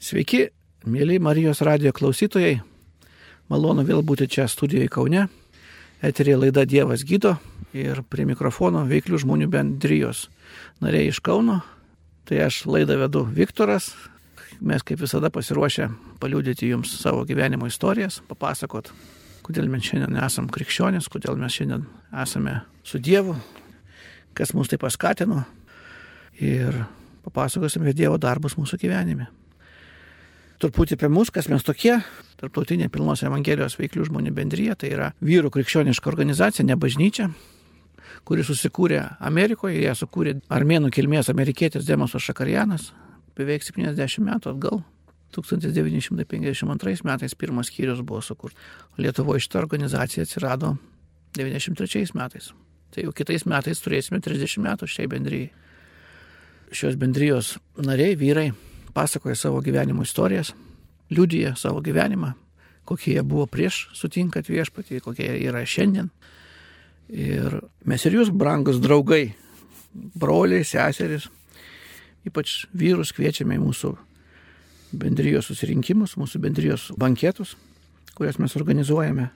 Sveiki, mėly Marijos radio klausytojai. Malonu vėl būti čia studijoje Kaune. Eterė laida Dievas gydo ir prie mikrofono veiklių žmonių bendrijos nariai iš Kauno. Tai aš laidą vedu Viktoras. Mes kaip visada pasiruošę paliūdyti jums savo gyvenimo istorijas, papasakot, kodėl mes šiandien esame krikščionys, kodėl mes šiandien esame su Dievu, kas mus tai paskatino ir papasakosime Dievo darbus mūsų gyvenime truputį apie mus, kas mes tokie. Tarptautinė pilnos Evangelijos veiklių žmonių bendryje, tai yra vyrų krikščioniška organizacija, ne bažnyčia, kuri susikūrė Amerikoje, ją sukūrė armėnų kilmės amerikietis Demosas Šakarjanas beveik 70 metų atgal. 1952 metais pirmas skyrius buvo sukurtas. Lietuvoje šitą organizaciją atsirado 93 metais. Tai jau kitais metais turėsime 30 metų šiai bendryjai. Šios bendrijos nariai, vyrai, pasakoja savo gyvenimo istorijas, liudyja savo gyvenimą, kokie jie buvo prieš sutinkat viešpatį, kokie jie yra šiandien. Ir mes ir jūs, brangus draugai, broliai, seserys, ypač vyrus kviečiame į mūsų bendrijos susirinkimus, mūsų bendrijos banketus, kurias mes organizuojame.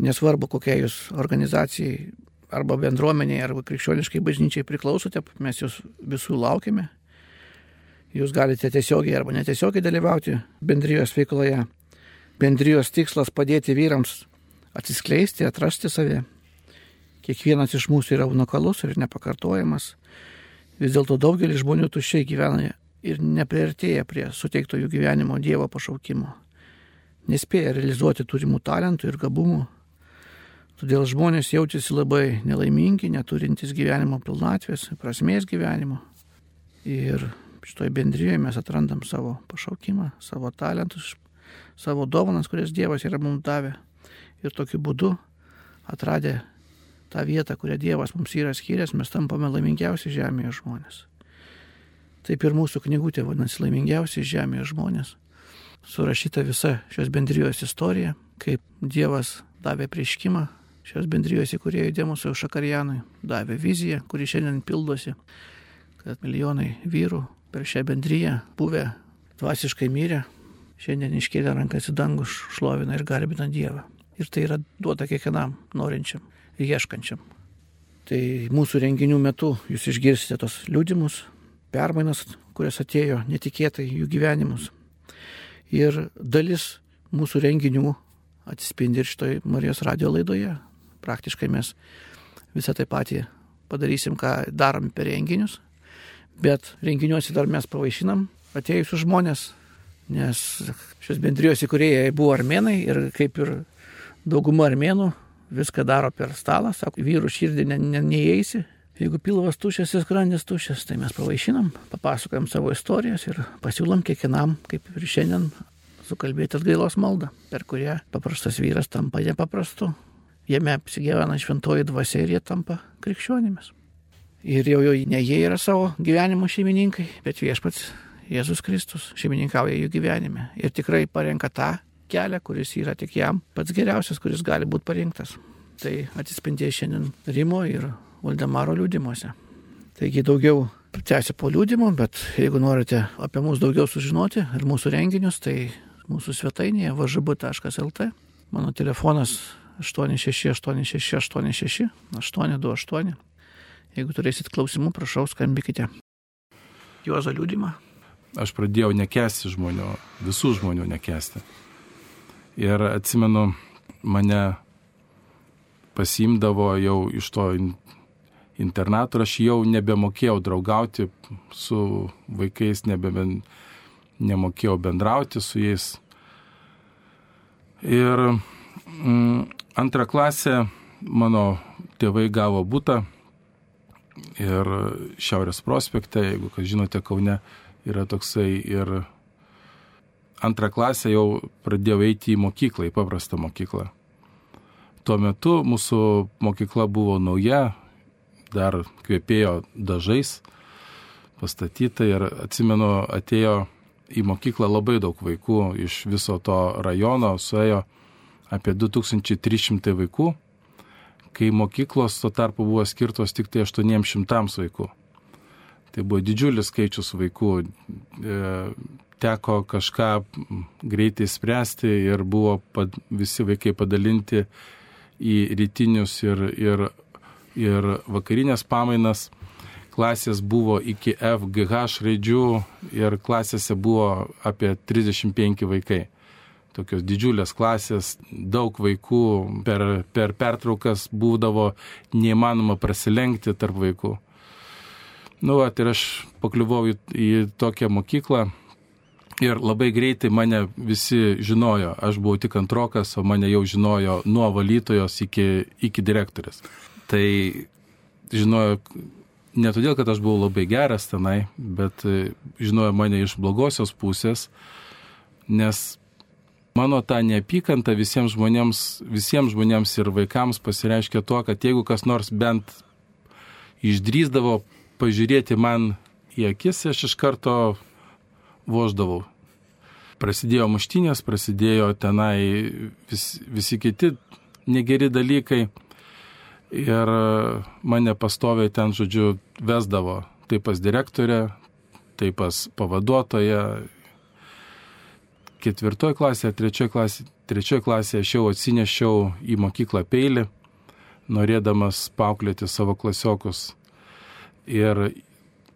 Nesvarbu, kokia jūs organizacijai arba bendruomeniai, arba krikščioniškai bažnyčiai priklausote, mes jūs visų laukiame Jūs galite tiesiogiai arba netiesiogiai dalyvauti bendrijos veikloje. Bendrijos tikslas padėti vyrams atsiskleisti, atrasti save. Kiekvienas iš mūsų yra unikalus ir nepakartojamas. Vis dėlto daugelis žmonių tuščiai gyvena ir nepriartėja prie suteikto jų gyvenimo Dievo pašaukimo. Nespėja realizuoti turimų talentų ir gabumų. Todėl žmonės jaučiasi labai nelaimingi, neturintys gyvenimo pilnatvės, prasmės gyvenimo. Ir šitoje bendrijoje mes atrandam savo pašaukimą, savo talentus, savo dovanas, kurias Dievas yra mums davę. Ir tokiu būdu atradę tą vietą, kurią Dievas mums yra skyręs, mes tampame laimingiausi žemėje žmonės. Taip ir mūsų knygutė vadinasi laimingiausi žemėje žmonės. Surašyta visa šios bendrijos istorija, kaip Dievas davė prieškimą šios bendrijos įkūrėjui Dėmusui Šakarjanui, davė viziją, kuri šiandien pildosi, kad milijonai vyrų per šią bendryją buvę dvasiškai mirę, šiandien iškėlė rankas į dangų, šlovina ir garbina Dievą. Ir tai yra duota kiekvienam norinčiam ir ieškančiam. Tai mūsų renginių metu jūs išgirsite tos liūdimus, permainas, kurias atėjo netikėtai jų gyvenimus. Ir dalis mūsų renginių atsispindi ir šitoj Marijos radio laidoje. Praktiškai mes visą tai patį padarysim, ką darom per renginius bet renginiuose dar mes pavaišinam atėjusius žmonės, nes šios bendrijos įkūrėjai buvo armenai ir kaip ir dauguma armenų viską daro per stalą, sako, vyrų širdį ne, ne, neįeisi. Jeigu pilvas tuščias ir skrandis tuščias, tai mes pavaišinam, papasakojam savo istorijas ir pasiūlom kiekvienam, kaip ir šiandien, sukalbėti atgailos maldą, per kurią paprastas vyras tampa nepaprastu. Jame apsigyvena šventoji dvasia ir jie tampa krikščionimis. Ir jau, jau ne jie yra savo gyvenimo šeimininkai, bet viešpats Jėzus Kristus šeimininkauja jų gyvenime. Ir tikrai parenka tą kelią, kuris yra tik jam pats geriausias, kuris gali būti parinktas. Tai atsispindėjo šiandien Rimo ir Valdemaro liūdimuose. Taigi daugiau tęsiu po liūdimo, bet jeigu norite apie mus daugiau sužinoti ir mūsų renginius, tai mūsų svetainėje važabu.lt. Mano telefonas 868686 828. Jeigu turėsit klausimų, prašau, skambykite. Juozo liūdimą. Aš pradėjau nekesti žmonių, visų žmonių nekesti. Ir atsimenu, mane pasimdavo jau iš to internato, aš jau nebemokėjau draugauti su vaikais, nebe, nemokėjau bendrauti su jais. Ir mm, antrą klasę mano tėvai gavo būtą ir Šiaurės prospekte, jeigu, kas žinote, Kaune yra toksai ir antrą klasę jau pradėjau eiti į mokyklą, į paprastą mokyklą. Tuo metu mūsų mokykla buvo nauja, dar kvepėjo dažais pastatyta ir atsimenu, atėjo į mokyklą labai daug vaikų iš viso to rajono, suėjo apie 2300 vaikų kai mokyklos tuo tarpu buvo skirtos tik tai 800 vaikų. Tai buvo didžiulis skaičius vaikų. E, teko kažką greitai spręsti ir buvo pad, visi vaikai padalinti į rytinius ir, ir, ir vakarinės pamainas. Klasės buvo iki FGH raidžių ir klasėse buvo apie 35 vaikai tokios didžiulės klasės, daug vaikų, per, per pertraukas būdavo neįmanoma prasilenkti tarp vaikų. Nu, at, ir aš pakliuvau į, į tokią mokyklą ir labai greitai mane visi žinojo. Aš buvau tik antrokas, o mane jau žinojo nuo valytojos iki, iki direktorės. Tai žinojo ne todėl, kad aš buvau labai geras tenai, bet žinojo mane iš blogosios pusės, nes Mano ta neapykanta visiems žmonėms, visiems žmonėms ir vaikams pasireiškia tuo, kad jeigu kas nors bent išdrysdavo pažiūrėti man į akis, aš iš karto voždavau. Prasidėjo muštinės, prasidėjo tenai vis, visi kiti negeri dalykai ir mane pastoviai ten, žodžiu, vesdavo tai pas direktorę, tai pas pavaduotoją ketvirtoje klasėje, trečioje klasėje, trečioje klasėje aš jau atsinešiau į mokyklą peilį, norėdamas pauklėti savo klasiokus. Ir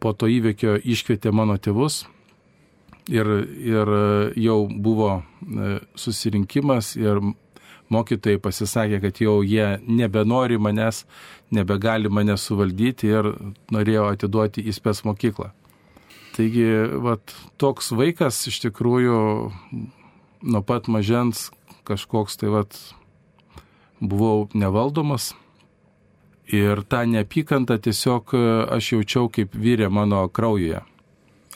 po to įvykio iškvietė mano tėvus ir, ir jau buvo e, susirinkimas ir mokytojai pasisakė, kad jau jie nebenori manęs, nebegali mane suvaldyti ir norėjo atiduoti į spės mokyklą. Taigi, vat, toks vaikas iš tikrųjų nuo pat mažens kažkoks tai vat, buvau nevaldomas. Ir tą neapykantą tiesiog aš jaučiau kaip vyrė mano kraujuje.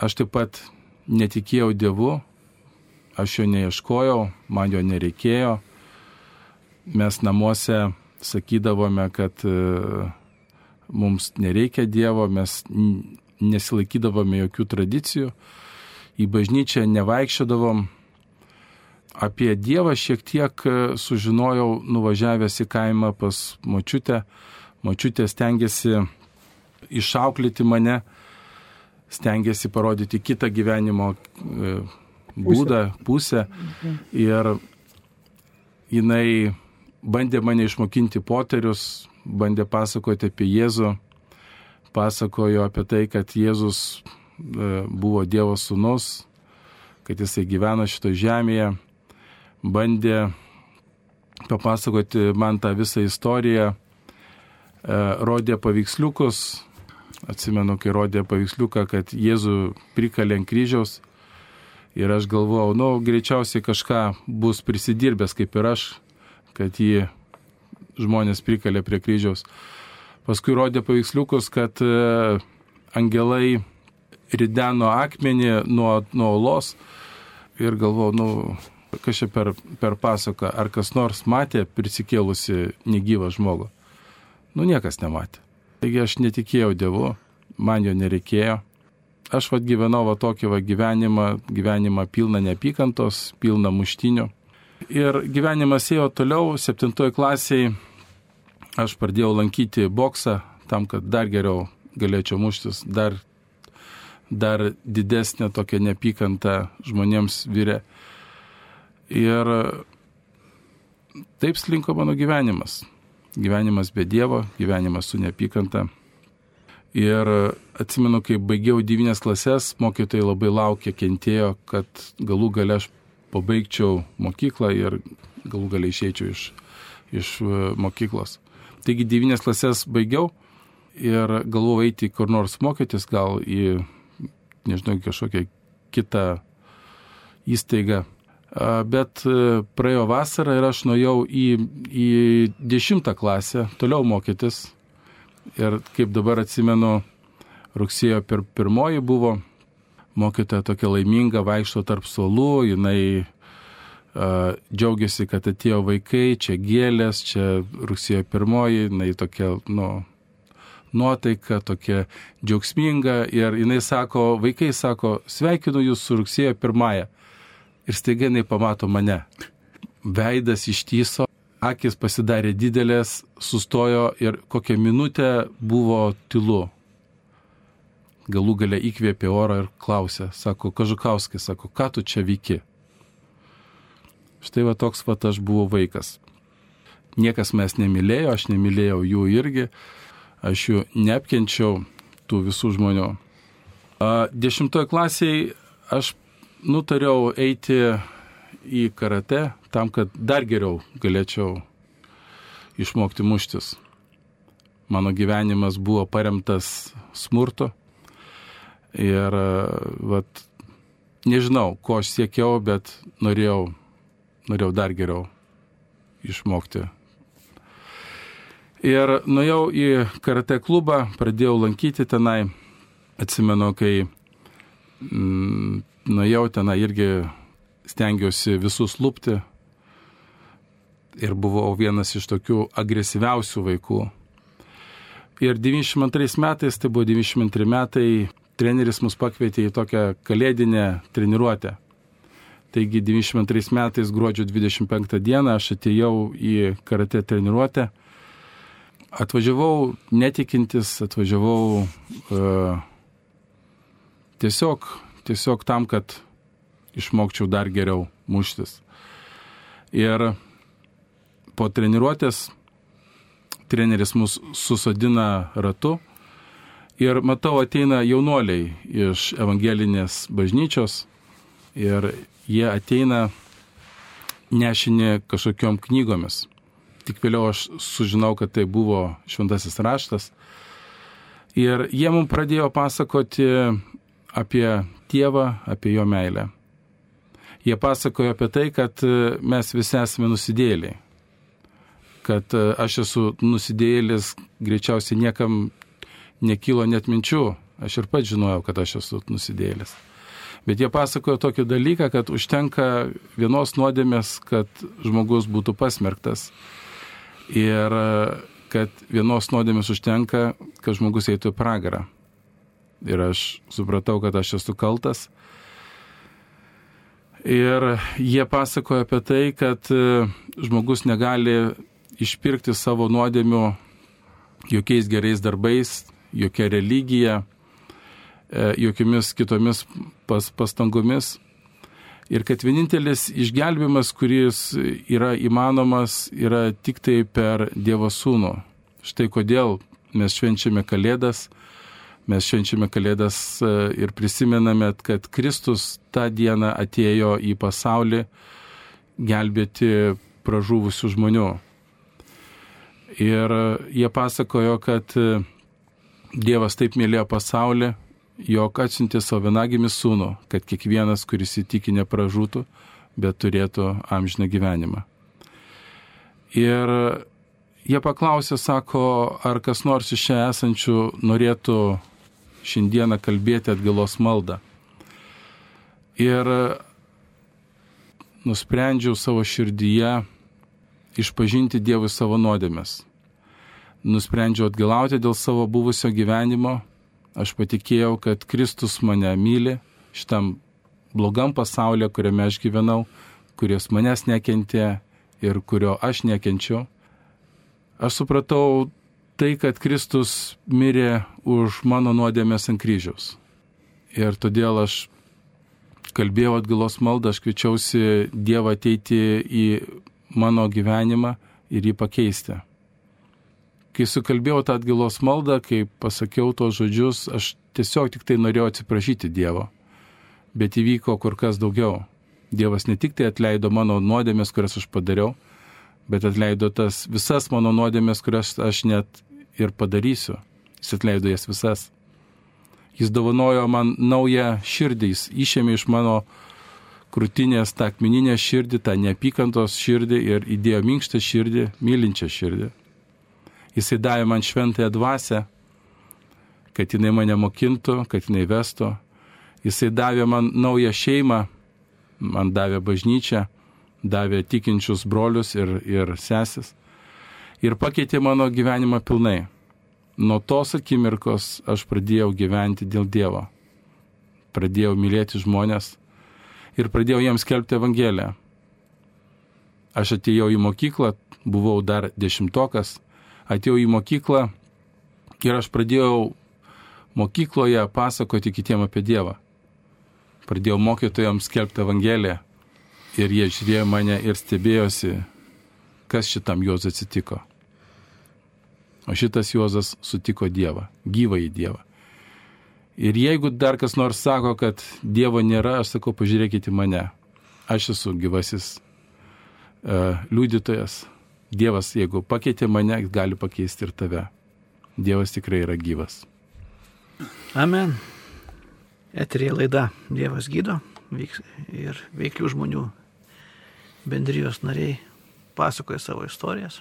Aš taip pat netikėjau Dievu, aš jo neieškojau, man jo nereikėjo. Mes namuose sakydavome, kad e, mums nereikia Dievo, mes nesilaikydavome jokių tradicijų, į bažnyčią nevaikščiodavom. Apie Dievą šiek tiek e, sužinojau nuvažiavęs į kaimą pas močiutę. Močiutė stengiasi išauklėti mane, stengiasi parodyti kitą gyvenimo e, būdą, pusę. Ir jinai bandė mane išmokinti poterius, bandė pasakoti apie Jėzų pasakojo apie tai, kad Jėzus e, buvo Dievo sūnus, kad jisai gyveno šito žemėje, bandė papasakoti man tą visą istoriją, e, rodė paveiksliukus, atsimenu, kai rodė paveiksliuką, kad Jėzų prikalė ant kryžiaus ir aš galvojau, nu, greičiausiai kažką bus prisidirbęs kaip ir aš, kad jį žmonės prikalė prie kryžiaus. Paskui rodė paveiksliukus, kad e, angelai rideno akmenį nuo, nuo olos ir galvojau, nu, kas čia per, per pasaką, ar kas nors matė prisikėlusi negyvą žmogų. Nu, niekas nematė. Taigi aš netikėjau Dievu, man jo nereikėjo. Aš vad gyvenau va tokį va gyvenimą, gyvenimą pilną neapykantos, pilną muštinių. Ir gyvenimas ėjo toliau, septintoje klasėje aš pradėjau lankyti boksą tam, kad dar geriau galėčiau muštis, dar, dar didesnė tokia neapykanta žmonėms vyrė. Ir taip slinko mano gyvenimas. Gyvenimas be Dievo, gyvenimas su neapykanta. Ir atsimenu, kai baigiau devynės klases, mokytojai labai laukė, kentėjo, kad galų gale aš pabaigčiau mokyklą ir galų gale išeičiau iš, iš mokyklos. Taigi devynės klasės baigiau ir galvojau eiti kur nors mokytis, gal į, nežinau, kažkokią kitą įstaigą. Bet e, praėjo vasara ir aš nuėjau į, į dešimtą klasę toliau mokytis. Ir kaip dabar atsimenu, rugsėjo pir, pirmoji buvo, mokytoja tokia laiminga, vaikšto tarp suolų, jinai džiaugiasi, kad atėjo vaikai, čia gėlės, čia rugsėjo pirmoji, jinai tokia, nu, nuotaika, tokia džiaugsminga ir jinai sako, vaikai sako, sveikinu jūs su rugsėjo pirmąją. Ir staiga jinai pamato mane. Veidas ištyso, akis pasidarė didelės, sustojo ir kokią minutę buvo tylu. galų gale įkvėpė orą ir klausė, sako, Kažukauskai, sako, ką tu čia vyki? Štai va toks va aš buvau vaikas. Niekas mes nemylėjo, aš nemylėjau jų irgi, aš jų neapkenčiau, tų visų žmonių. Dešimtoje klasėje aš nutariau eiti į karate tam, kad dar geriau galėčiau išmokti muštis. Mano gyvenimas buvo paremtas smurto ir, vat, nežinau, ko aš siekiau, bet norėjau norėjau dar geriau išmokti. Ir nuėjau į karate klubą, pradėjau lankyti tenai. Atsimenu, kai mm, nuėjau tenai irgi stengiausi visus lūpti. Ir buvau vienas iš tokių agresyviausių vaikų. Ir 92 metais, tai buvo 92 metai, treneris mus pakvietė į tokią kalėdinę treniruotę. Taigi 92 metais gruodžio 25 dieną aš atėjau į karate treniruotę. Atvažiavau netikintis, atvažiavau uh, tiesiog, tiesiog tam, kad išmokčiau dar geriau muštis. Ir po treniruotės treneris mus susodina ratu ir matau ateina jaunuoliai iš evangelinės bažnyčios ir jie ateina nešini kažkokiom knygomis. Tik vėliau aš sužinau, kad tai buvo šventasis raštas. Ir jie mums pradėjo pasakoti apie Dievą, apie jo meilę. Jie pasakojo apie tai, kad mes visi esame nusidėliai. Kad aš esu nusidėlis, greičiausiai niekam nekilo net minčių. Aš ir pats žinojau, kad aš esu nusidėlis. Bet jie pasakojo tokį dalyką, kad užtenka vienos nuodėmės, kad žmogus būtų pasmerktas. Ir kad vienos nuodėmės užtenka, kad žmogus eitų į pragarą. Ir aš supratau, kad aš esu kaltas. Ir jie pasakojo apie tai, kad žmogus negali išpirkti savo nuodėmių jokiais gerais darbais, jokia religija, E, jokiamis kitomis pas, pastangomis. Ir kad vienintelis išgelbimas, kuris yra įmanomas, yra tik tai per Dievo sūnų. Štai kodėl mes švenčiame Kalėdas, mes švenčiame Kalėdas e, ir prisimename, kad Kristus tą dieną atėjo į pasaulį gelbėti pražuvusių žmonių. Ir jie pasakojo, kad Dievas taip mylėjo pasaulį, jog atsiuntė savo vienagimį sūnų, kad kiekvienas, kuris įtiki, nepražūtų, bet turėtų amžiną gyvenimą. Ir jie paklausė, sako, ar kas nors iš čia esančių norėtų šiandieną kalbėti atgalos maldą. Ir nusprendžiau savo širdyje išpažinti Dievui savo nuodėmės. Nusprendžiau atgalauti dėl savo buvusio gyvenimo Aš patikėjau, kad Kristus mane myli šitam blogam pasaulyje, kuriame aš gyvenau, kurios manęs nekentė ir kurio aš nekenčiu. Aš supratau tai, kad Kristus mirė už mano nuodėmės ant kryžiaus. Ir todėl aš kalbėjau atgalos maldą, aš kviečiausi Dievą ateiti į mano gyvenimą ir jį pakeisti kai sukalbėjau tą atgilos maldą, kai pasakiau tos žodžius, aš tiesiog tik tai norėjau atsiprašyti Dievo. Bet įvyko kur kas daugiau. Dievas ne tik tai atleido mano nuodėmės, kurias aš padariau, bet atleido tas visas mano nuodėmės, kurias aš net ir padarysiu. Jis atleido jas visas. Jis dovanojo man naują širdį, jis išėmė iš mano krūtinės tą akmeninę širdį, tą neapykantos širdį ir įdėjo minkštą širdį, mylinčią širdį. Jisai davė man šventąją dvasę, kad jinai mane mokintų, kad jinai vestų. Jisai davė man naują šeimą, man davė bažnyčią, davė tikinčius brolius ir, ir sesis. Ir pakeitė mano gyvenimą pilnai. Nuo tos akimirkos aš pradėjau gyventi dėl Dievo. Pradėjau mylėti žmonės ir pradėjau jiems kelbti Evangeliją. Aš atėjau į mokyklą, buvau dar dešimtokas, atėjau į mokyklą ir aš pradėjau mokykloje pasakoti kitiem apie Dievą. Pradėjau mokytojams skelbti Evangeliją ir jie žiūrėjo mane ir stebėjosi, kas šitam Juozui atsitiko. O šitas Juozas sutiko Dievą, gyvąjį Dievą. Ir jeigu dar kas nors sako, kad Dievo nėra, aš sakau, pažiūrėkite į mane. Aš esu gyvasis uh, liudytojas. Dievas, jeigu pakeitė mane, gali pakeisti ir tave. Dievas tikrai yra gyvas. Amen. Eterija laida Dievas gydo vyks ir veiklių žmonių bendrijos nariai pasakoja savo istorijas.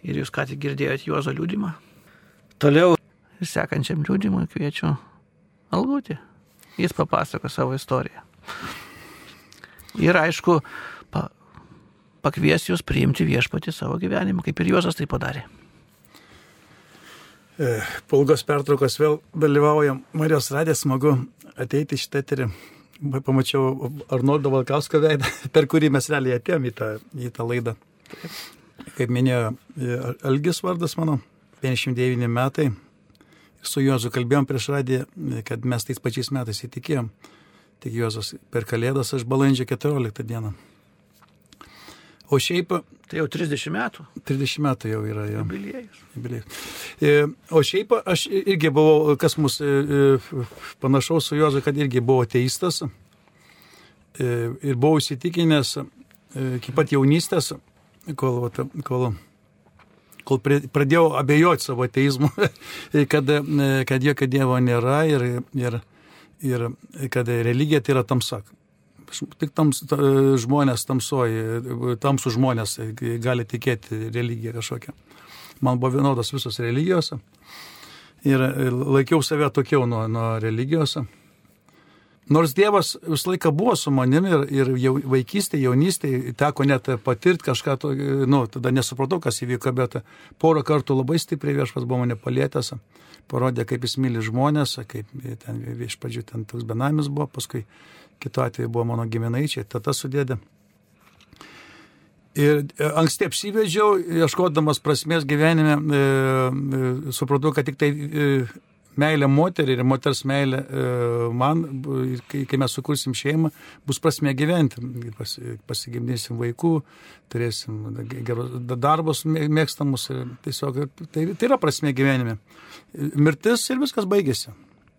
Ir jūs ką tik girdėjote Juozo liūdimą. Toliau sekančiam liūdimui kviečiu Algutį. Jis papasako savo istoriją. Ir aišku, pa, pakvies jūs priimti viešpatį savo gyvenimą, kaip ir Juozas tai padarė. E, po ilgos pertraukos vėl dalyvaujam Marijos radė, smagu ateiti šitą eterį. Pamačiau Arnoldo Valkausko veidą, per kurį mes realiai atėjom į tą, į tą laidą. Kaip minėjo e, Algis vardas mano, 59 metai. Su Juozu kalbėjom prieš radiją, kad mes tais pačiais metais įtikėjom. Tik Juozas per Kalėdas aš balandžio 14 dieną. O šiaip. Tai jau 30 metų. 30 metų jau yra jo. Jubiliejus. Jubiliejus. E, o šiaip aš irgi buvau, kas mus e, e, panašaus su Juozu, kad irgi buvau ateistas. Ir buvau įsitikinęs iki pat jaunystės, kol, kol, kol pradėjau abejoti savo ateizmu, kad, kad jokio Dievo nėra ir, ir, ir kad religija tai yra tamsa tik tams, ta, žmonės tamsoji, tamsų žmonės gali tikėti religiją kažkokią. Man buvo vienodos visos religijos ir laikiau save tokiau nuo, nuo religijos. Nors Dievas visą laiką buvo su manimi ir, ir jau vaikystėje, jaunystėje teko net patirti kažką, to, nu, tada nesupratau, kas įvyko, bet porą kartų labai stipriai viešpas buvo mane palėtęs, parodė, kaip jis myli žmonės, kaip ten iš pradžių ten toks benamis buvo, paskui kitu atveju buvo mano giminaičiai, tata sudėdė. Ir e, anksti apsivedžiau, ieškodamas prasmės gyvenime, e, e, supratau, kad tik tai e, meilė moteriai ir moters meilė e, man, kai, mes sukursim šeimą, bus prasmė gyventi. Pas, pasigimdysim vaikų, turėsim gerus darbus mėgstamus. Tiesiog tai, tai yra prasmė gyvenime. Mirtis ir viskas baigėsi.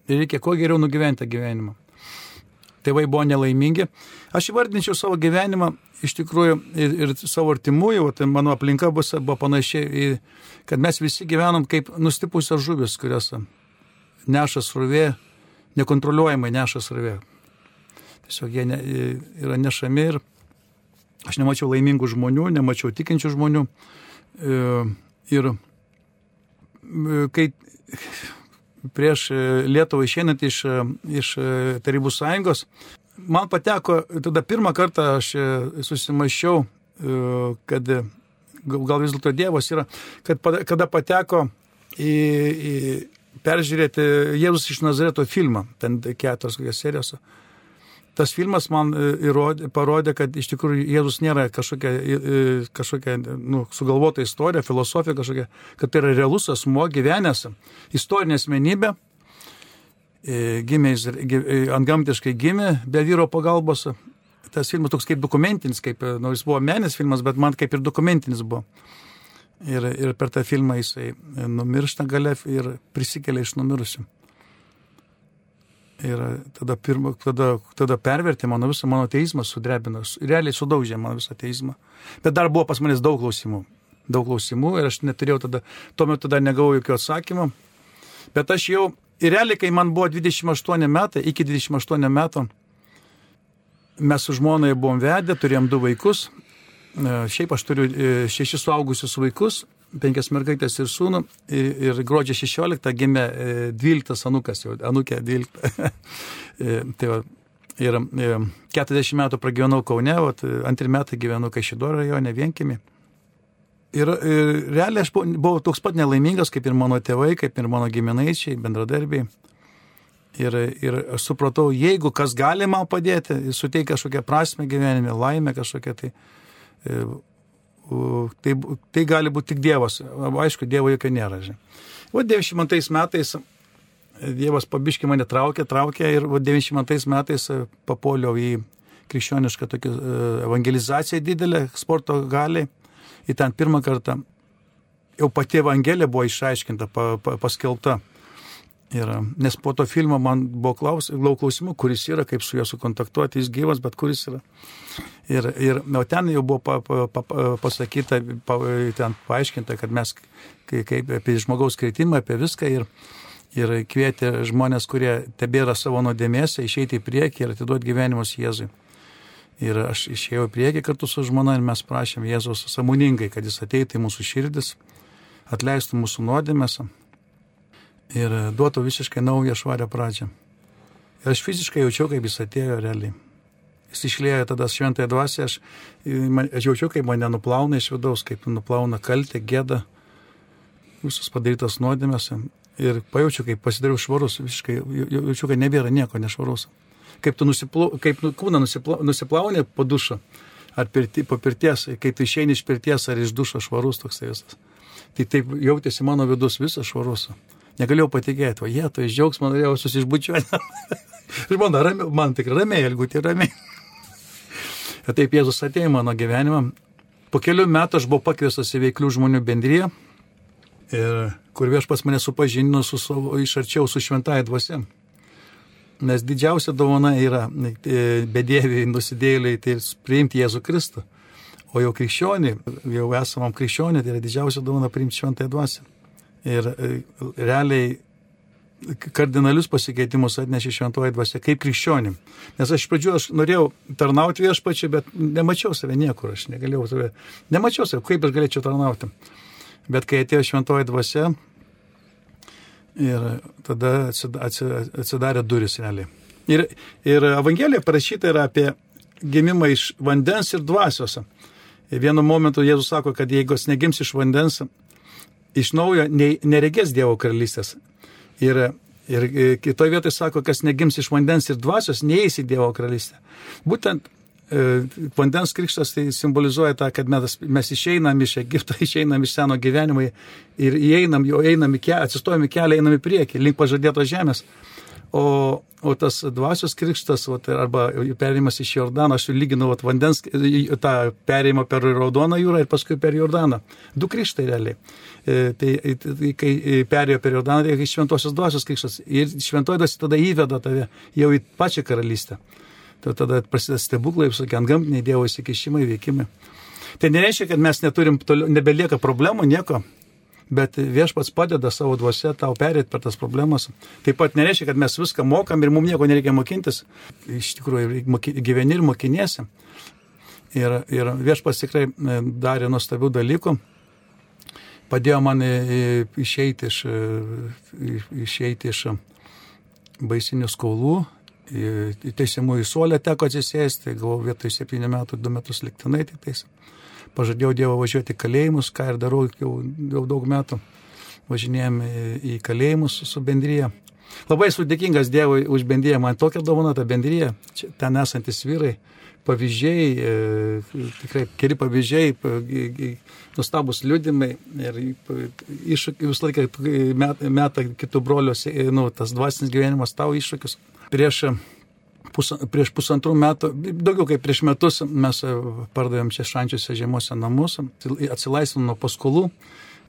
Ir reikia kuo geriau nugyventi gyvenimą tėvai buvo nelaimingi. Aš įvardinčiau savo gyvenimą iš tikrųjų ir, ir savo artimųjų, tai mano aplinka bus, buvo panašiai, kad mes visi gyvenom kaip nustipusios žuvis, kurios neša srovė, nekontroliuojamai neša srovė. Tiesiog jie ne, yra nešami ir aš nemačiau laimingų žmonių, nemačiau tikinčių žmonių. E, ir e, kai prieš e, Lietuvą išeinant iš, e, iš e, Tarybų sąjungos, man pateko, tada pirmą kartą aš susimašiau, kad gal vis dėlto Dievas yra, kad kada pateko į, į peržiūrėti Jėzus iš Nazareto filmą, ten keturios kokios serijos tas filmas man e, įrodė, parodė, kad iš tikrųjų Jėzus nėra kažkokia, kažkokia nu, sugalvota istorija, filosofija kažkokia, kad tai yra realus asmo gyvenęs, istorinė asmenybė, e, gimė, e, antgamtiškai gimė, be vyro pagalbos. Tas filmas toks kaip dokumentinis, kaip, nu, jis buvo menis filmas, bet man kaip ir dokumentinis buvo. Ir, ir per tą filmą jisai numiršta gale ir prisikelia iš numirusių. Ir tada, pirma, tada, tada pervertė mano visą mano teismą, sudrebino, realiai sudaužė mano visą teismą. Bet dar buvo pas manęs daug klausimų. Daug klausimų ir aš neturėjau tada, tuo metu dar negavau jokio atsakymo. Bet aš jau, ir realiai, kai man buvo 28 metai, iki 28 metų, mes su žmonai buvom vedę, turėjom du vaikus. E, šiaip aš turiu e, šešis suaugusius vaikus penkias mergaitės ir sūnų. Ir, ir gruodžio 16 gimė 12 e, anukas, jau anukė 12. E, tai va, ir 40 e, metų pragyvenau Kaune, o antrį metą gyvenau Kaišidoro rajone, vienkimi. Ir, ir realiai aš buvau toks pat nelaimingas kaip ir mano tėvai, kaip ir mano giminaičiai, bendradarbiai. Ir, ir aš supratau, jeigu kas gali man padėti, suteikia kažkokią prasme gyvenime, laimę kažkokią, tai tai, tai gali būti tik Dievas. Aišku, Dievo jokio nėra. Žinai. O 92 metais Dievas pabiški mane traukė, traukė ir 92 metais papuoliau į krikščionišką tokią evangelizaciją didelę sporto galiai. Į ten pirmą kartą jau pati evangelija buvo išaiškinta, pa, pa, paskelbta. Ir, nes po to filmo man buvo klaus, klausimų, kuris yra, kaip su juo sukontaktuoti, jis gyvas, bet kuris yra. Ir, ir o ten jau buvo pa, pa, pa, pasakyta, pa, ten paaiškinta, kad mes kaip apie žmogaus kritimą, apie viską ir, ir kvietė žmonės, kurie tebėra savo nuodėmėse, išeiti į priekį ir atiduoti gyvenimus Jėzui. Ir aš išėjau į priekį kartu su žmona ir mes prašėm Jėzus samoningai, kad jis ateitų į mūsų širdis, atleistų mūsų nuodėmės ir duotų visiškai naują švarę pradžią. Ir aš fiziškai jaučiau, kaip jis atėjo realiai. Jis išlėjo tada šventąją dvasę, aš, aš jaučiau, kaip mane nuplauna iš vidaus, kaip nuplauna kaltę, gėdą, visus padarytas nuodėmės. Ir pajaučiu, kaip pasidariau švarus, visiškai jaučiu, kad nebėra nieko nešvarus. Kaip tu nusiplau, kaip nu, kūną nusiplau, nusiplauni po dušą, ar pirti, po pirties, kai tu išeini iš pirties ar iš dušo švarus toksai visas. Tai taip jautėsi mano vidus visas švarus negalėjau patikėti, o jie, to iš džiaugsmo norėjau susižbučiuoti. man, rami, man tikrai ramiai, elgutė ramiai. ir taip Jėzus atėjo į mano gyvenimą. Po kelių metų aš buvau pakviestas į veiklių žmonių bendryje, kur viešpas mane supažindino su savo iš arčiau su šventąją dvasia. Nes didžiausia dovana yra e, bedieviai, nusidėliai, tai priimti Jėzų Kristų. O jau krikščionį, jau esamam krikščionį, tai yra didžiausia dovana priimti šventąją dvasią. Ir e, realiai kardinalius pasikeitimus atnešė šventoji dvasia kaip krikščionim. Nes aš iš pradžių aš norėjau tarnauti viešpačiai, bet nemačiau save niekur, aš negalėjau save, nemačiau save, kaip aš galėčiau tarnauti. Bet kai atėjo šventoji dvasia ir tada atsidarė duris realiai. Ir, ir Evangelija parašyta yra apie gimimą iš vandens ir dvasios. Vienu momentu Jėzus sako, kad jeigu jis negims iš vandens iš naujo neregės Dievo karalystės. Ir, ir kitoje vietoje sako, kas negims iš vandens ir dvasios, neįs į Dievo karalystę. Būtent e, vandens krikštas tai simbolizuoja tą, kad mes, mes išeinam iš Egipto, išeinam iš seno gyvenimo ir įeinam, jau einam į kelią, atsistojam į kelią, einam į priekį, link pažadėtos žemės. O, o tas dvasios krikštas, vat, arba perėjimas iš Jordano, aš lyginau vat, vandens, tą perėjimą per Raudoną jūrą ir paskui per Jordaną. Du krikštai realiai. E, tai, tai kai perėjo per Jordaną, tai šventosios dvasios krikštas. Ir šventoji dvasia tada įveda tave jau į pačią karalystę. Tai tada prasideda stebuklai, visokie antgamtiniai Dievo įsikišimai, veikimai. Tai nereiškia, kad mes neturim, toliau, nebelieka problemų, nieko bet viešpats padeda savo dvasia tau perėti per tas problemas. Taip pat nereiškia, kad mes viską mokam ir mums nieko nereikia mokintis. Iš tikrųjų, gyveni ir mokiniesi. Ir, ir viešpats tikrai e, darė nuostabių dalykų. Padėjo man išeiti iš, e, išeiti iš baisinių skolų. Teisimų į suolę teko atsisėsti, gavau vietoj 7 metų 2 metus liktinai tik teisė pažadėjau Dievo važiuoti į kalėjimus, ką ir darau jau, jau daug metų. Važinėjom į kalėjimus su bendryje. Labai esu dėkingas Dievui už bendryje, man tokia dovana ta bendryje, Čia, ten esantis vyrai, pavyzdžiai, e, tikrai keli pavyzdžiai, e, nustabus liūdimai ir iššūkiai visą laiką meta, meta kitų broliuose, nu, tas dvasinis gyvenimas tau iššūkius. Prieš pus, prieš pusantrų metų, daugiau kaip prieš metus mes pardavėm čia šančiuose žiemuose namus, atsilaisvinom nuo paskolų,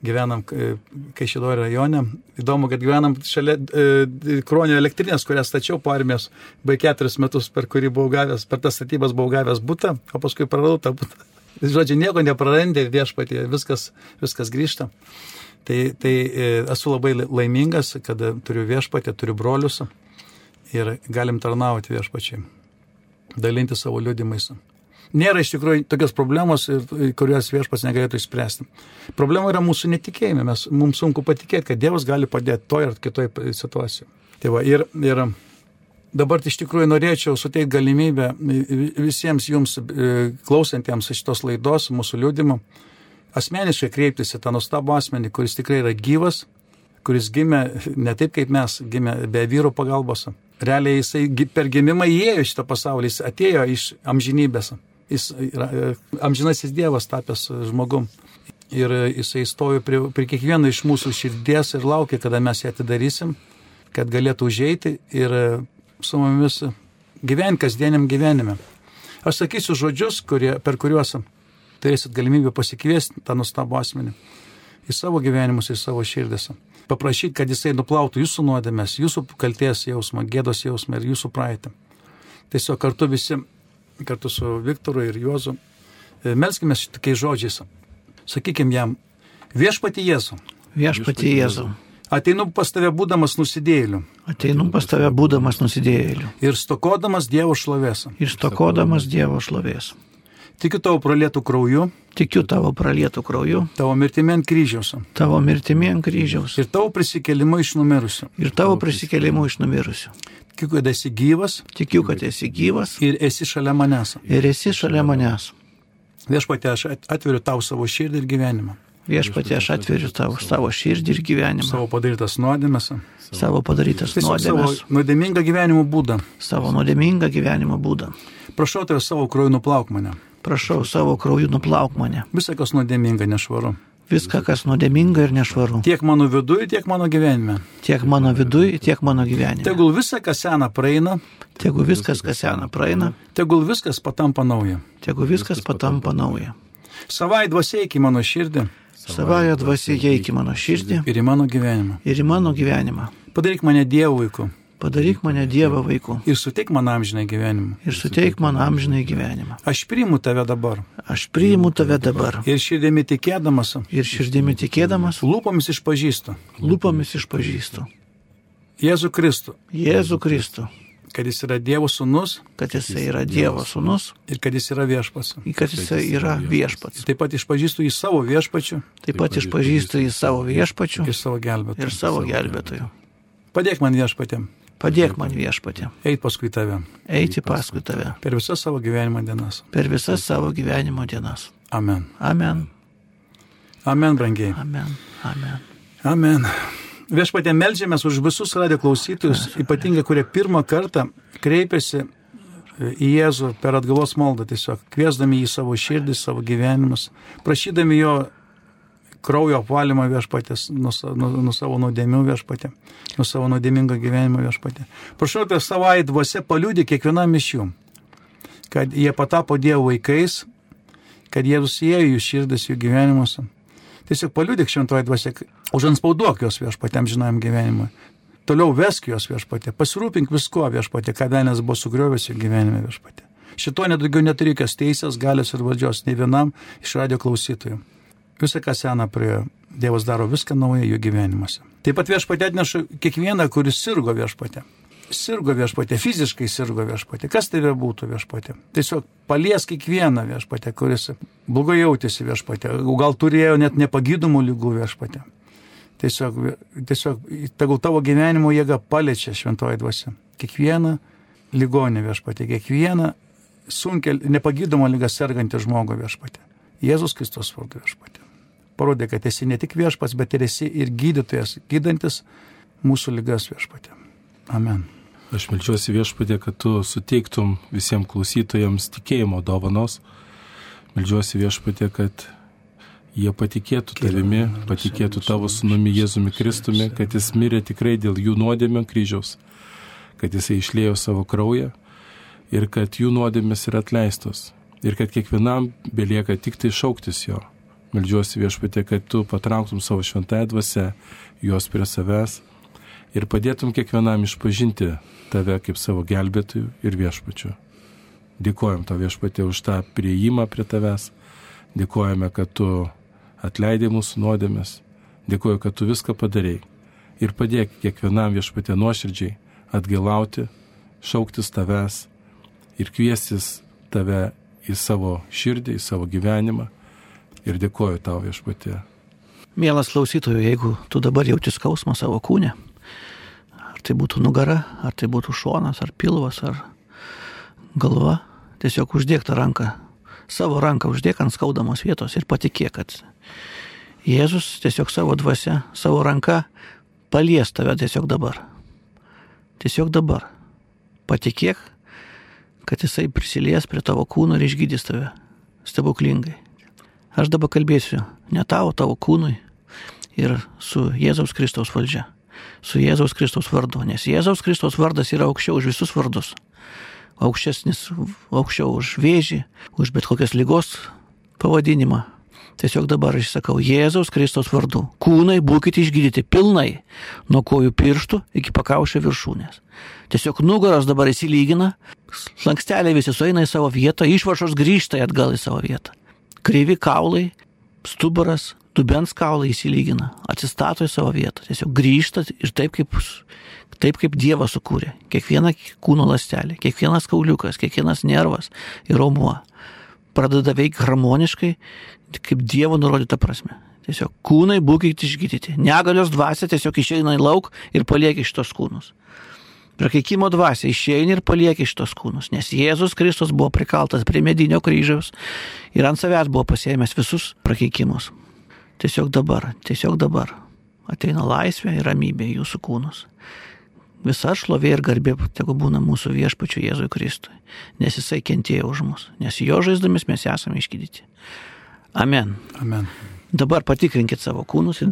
gyvenam e, Kaišidoro rajone. Įdomu, kad gyvenam šalia e, Kronio elektrinės, kurią stačiau po armijos, baig keturis metus, per kurį buvau gavęs, per tas statybas buvau gavęs būtą, o paskui praradau tą būtą. Žodžiu, nieko neprarandė viešpatį, viskas, viskas grįžta. Tai, tai e, esu labai laimingas, kad turiu viešpatį, turiu brolius ir galim tarnauti viešpačiai, dalinti savo liūdimais. Nėra iš tikrųjų tokios problemos, kurios viešpas negalėtų išspręsti. Problema yra mūsų netikėjime. Mes, mums sunku patikėti, kad Dievas gali padėti toje ar kitoje situacijoje. Tai va, ir, ir dabar iš tikrųjų norėčiau suteikti galimybę visiems jums e, klausantiems šitos laidos, mūsų liūdimų, asmeniškai kreiptis į tą nustabų asmenį, kuris tikrai yra gyvas, kuris gimė ne taip kaip mes, gimė be vyro pagalbos, realiai jisai per gimimą įėjo šitą pasaulį, jis atėjo iš amžinybės. Jis yra amžinasis Dievas tapęs žmogum. Ir jisai stovi prie, prie kiekvieno iš mūsų širdies ir laukia, kada mes ją atidarysim. kad galėtų užeiti ir su mumis gyventi kasdieniam gyvenime. Aš sakysiu žodžius, kurie, per kuriuos turėsit galimybę pasikviesti tą nustabų asmenį į savo gyvenimus, į savo širdis. Paprašyti, kad jisai nuplautų jūsų nuodėmės, jūsų kalties jausmą, gėdos jausmą ir jūsų praeitį. Tiesiog kartu visi, kartu su Viktoru ir Juozu, e, melskime šitokiais žodžiais. Sakykime jam, viešpati Jėzu. Viešpati Jėzu. Ateinu pas tave būdamas nusidėjėliu. Ateinu pas tave būdamas nusidėjėliu. Ir stokodamas Dievo šlovės. Ir stokodamas Dievo šlovės. Tikiu tavo pralietų krauju. Tikiu tavo pralietų krauju. Tavo mirtimi ant kryžiaus. Tavo mirtimi ant kryžiaus. Ir tavo prisikelimu iš numirusių. Ir tavo prisikelimu iš numirusių. Tikiu, kad esi gyvas. Tikiu, kad esi gyvas. Ir esi šalia manęs. Ir esi šalia manęs. Viešpatė, aš atveriu tau savo širdį ir gyvenimą. Viešpatė, aš atveriu tau savo širdį ir gyvenimą. Savo padarytas nuodėmės. Savo padarytas nuodėmės. Savo nuodėmingą gyvenimo būdą. Savo nuodėmingą gyvenimo būdą. Prašau tave savo krauju nuplauk mane. Prašau savo krauju nuplauk mane. Visą, kas nuodėminga, nešvaru. Viską, kas nuodėminga ir nešvaru. Tiek mano viduje, tiek mano gyvenime. Tiek mano viduje, tiek mano gyvenime. Tegul visa, kas sena, praeina. Tegul viskas, kas sena, praeina. Tegul viskas patampa nauja. Tegul viskas patampa nauja. Savai dvasiai iki mano širdį. Savaja dvasia įeik į mano širdį. Ir į mano gyvenimą. Ir į mano gyvenimą. Padaryk mane Dievo vaiku. Padaryk mane Dievo vaiku. Ir suteik man amžinai gyvenimą. Ir suteik man amžinai gyvenimą. Aš priimu tave dabar. Aš priimu tave dabar. Ir širdimi tikėdamas. Ir širdimi tikėdamas. Lūpomis išpažįstu. Lūpomis išpažįstu. Jėzų Kristų. Jėzų Kristų. Kad jis yra Dievo sūnus. Kad jis yra Dievo sūnus. Ir kad jis yra viešpats. Kad jis yra viešpats. Taip pat išpažįstu į savo viešpačių. Taip pat išpažįstu į savo viešpačių. Ir savo gelbėtojų. Ir savo gelbėtojų. Padėk man viešpatėm. Padėk man viešpatė. Eit paskui tave. Eiti paskui tave. Per visas savo gyvenimo dienas. Per visas savo gyvenimo dienas. Amen. Amen. Amen, brangiai. Amen. Amen. Amen. Viešpatė, melžiamės už visus radio klausytojus, ypatingai kurie pirmą kartą kreipiasi į Jėzų per atgalos maldą, tiesiog kviesdami į savo širdį, savo gyvenimus, prašydami jo kraujo apvalymą viešpatės, nuo, nuo, nuo savo nuodėmių viešpatė, nuo savo nuodėmingo gyvenimo viešpatė. Prašau, apie savai dvasia paliūdė kiekvienam iš jų, kad jie patapo Dievo vaikais, kad Jėzus įėjo jų širdis, jų gyvenimuose. Tiesiog paliūdėk šventoji dvasia, užanspauduok jos viešpatėm žinojam gyvenimui. Toliau vesk jos viešpatė, pasirūpink visko viešpatė, ką velnės buvo sugriovęs jų gyvenime viešpatė. Šito nedaugiau neturi jokios teisės, galios ir valdžios nei vienam iš radio klausytojų. Visą, kas sena prie Dievas daro viską naują jų gyvenimuose. Taip pat viešpatė atneša kiekvieną, kuris sirgo viešpatė. Sirgo viešpatė, fiziškai sirgo viešpatė. Kas tai būtų viešpatė? Tiesiog palies kiekvieną viešpatę, kuris blogai jautėsi viešpatė. Gal turėjo net nepagydomų lygų viešpatė. Tiesiog, tiesiog tegul tavo gyvenimo jėga paliečia šventoji dvasia. Kiekvieną ligonį viešpatė, kiekvieną sunkia, nepagydomą lygą sergantį žmogų viešpatė. Jėzus Kristus vardu viešpatė parodė, kad esi ne tik viešpats, bet ir esi ir gydytojas, gydantis mūsų lygas viešpatė. Amen. Aš melčiuosi viešpatė, kad tu suteiktum visiems klausytojams tikėjimo dovanos. Melčiuosi viešpatė, kad jie patikėtų tavimi, patikėtų tavo sunumi Jėzumi Kristumi, kad jis mirė tikrai dėl jų nuodėmio kryžiaus, kad jisai išlėjo savo kraują ir kad jų nuodėmės yra atleistos ir kad kiekvienam belieka tik tai šauktis jo. Meldžiuosi viešpatė, kad tu patrauktum savo šventąją dvasę, juos prie savęs ir padėtum kiekvienam išpažinti tave kaip savo gelbėtojų ir viešpačių. Dėkojom tau viešpatė už tą prieimą prie tavęs, dėkojame, kad tu atleidai mūsų nuodėmės, dėkoju, kad tu viską padarėjai ir padėk kiekvienam viešpatė nuoširdžiai atgailauti, šauktis tavęs ir kviestis tave į savo širdį, į savo gyvenimą ir dėkoju tau viešpatė. Mielas klausytojų, jeigu tu dabar jauti skausmą savo kūne, ar tai būtų nugara, ar tai būtų šonas, ar pilvas, ar galva, tiesiog uždėk tą ranką, savo ranką uždėk ant skaudamos vietos ir patikėk, kad Jėzus tiesiog savo dvasia, savo ranka palies tave tiesiog dabar. Tiesiog dabar. Patikėk, kad jisai prisilies prie tavo kūno ir išgydys tave stebuklingai. Aš dabar kalbėsiu ne tau, tavo kūnui ir su Jėzaus Kristaus valdžia. su Jėzaus Kristaus vardu, nes Jėzaus Kristaus vardas yra aukščiau už visus vardus. Aukštesnis, aukščiau už vėžį, už bet kokias lygos pavadinimą. Tiesiog dabar aš sakau Jėzaus Kristaus vardu. Kūnai būkite išgydyti pilnai, nuo kojų pirštų iki pakaušio viršūnės. Tiesiog nugaros dabar įsilygina, slanksteliai visi sueina į savo vietą, išvašos grįžta atgal į savo vietą. Kryvi kaulai, stuburas, dubens kaulai įsilygina, atsistato į savo vietą, tiesiog grįžta ir taip kaip, taip kaip Dievas sukūrė. Kiekviena kūno lastelė, kiekvienas kauliukas, kiekvienas nervas ir raumuo pradeda veikti harmoniškai, kaip Dievo nurodyta prasme. Tiesiog kūnai būkite išgydyti. Negalios dvasia tiesiog išeina į lauk ir palieka šitos kūnus. Prakeikimo dvasia išeina ir palieka šitos kūnus, nes Jėzus Kristus buvo prikaltas prie medinio kryžiaus ir ant savęs buvo pasėmęs visus prakeikimus. Tiesiog dabar, tiesiog dabar ateina laisvė ir ramybė jūsų kūnus. Visa šlovė ir garbė tegu būna mūsų viešpačiu Jėzui Kristui, nes jisai kentėjo už mus, nes jo žaizdomis mes esame išgydyti. Amen. Amen. Dabar patikrinkit savo kūnus ir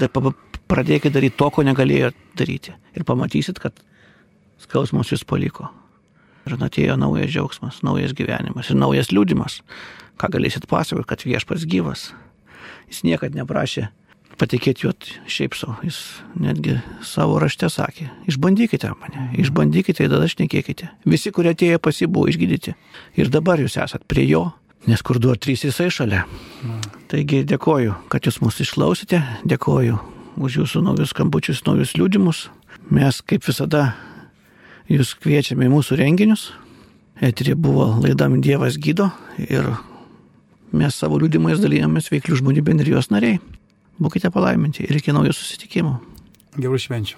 pradėkit daryti to, ko negalėjo daryti. Ir pamatysit, kad skausmas jūs paliko. Ir atėjo naujas džiaugsmas, naujas gyvenimas ir naujas liūdimas. Ką galėsit pasakoti, kad viešpas gyvas. Jis niekad neprašė patikėti juo šiaip savo. Jis netgi savo rašte sakė, išbandykite mane, išbandykite ir tada šnekėkite. Visi, kurie atėjo pas jį, buvo išgydyti. Ir dabar jūs esat prie jo, nes kur du ar trys jisai šalia. Taigi dėkoju, kad jūs mūsų išklausėte, dėkoju už jūsų naujus skambučius, naujus liūdimus. Mes kaip visada jūs kviečiame į mūsų renginius. Eterė buvo laidam Dievas gydo ir mes savo liūdimais dalyjomės veiklių žmonių bendrijos nariai. Būkite palaiminti ir iki naujų susitikimų. Gerų švenčių.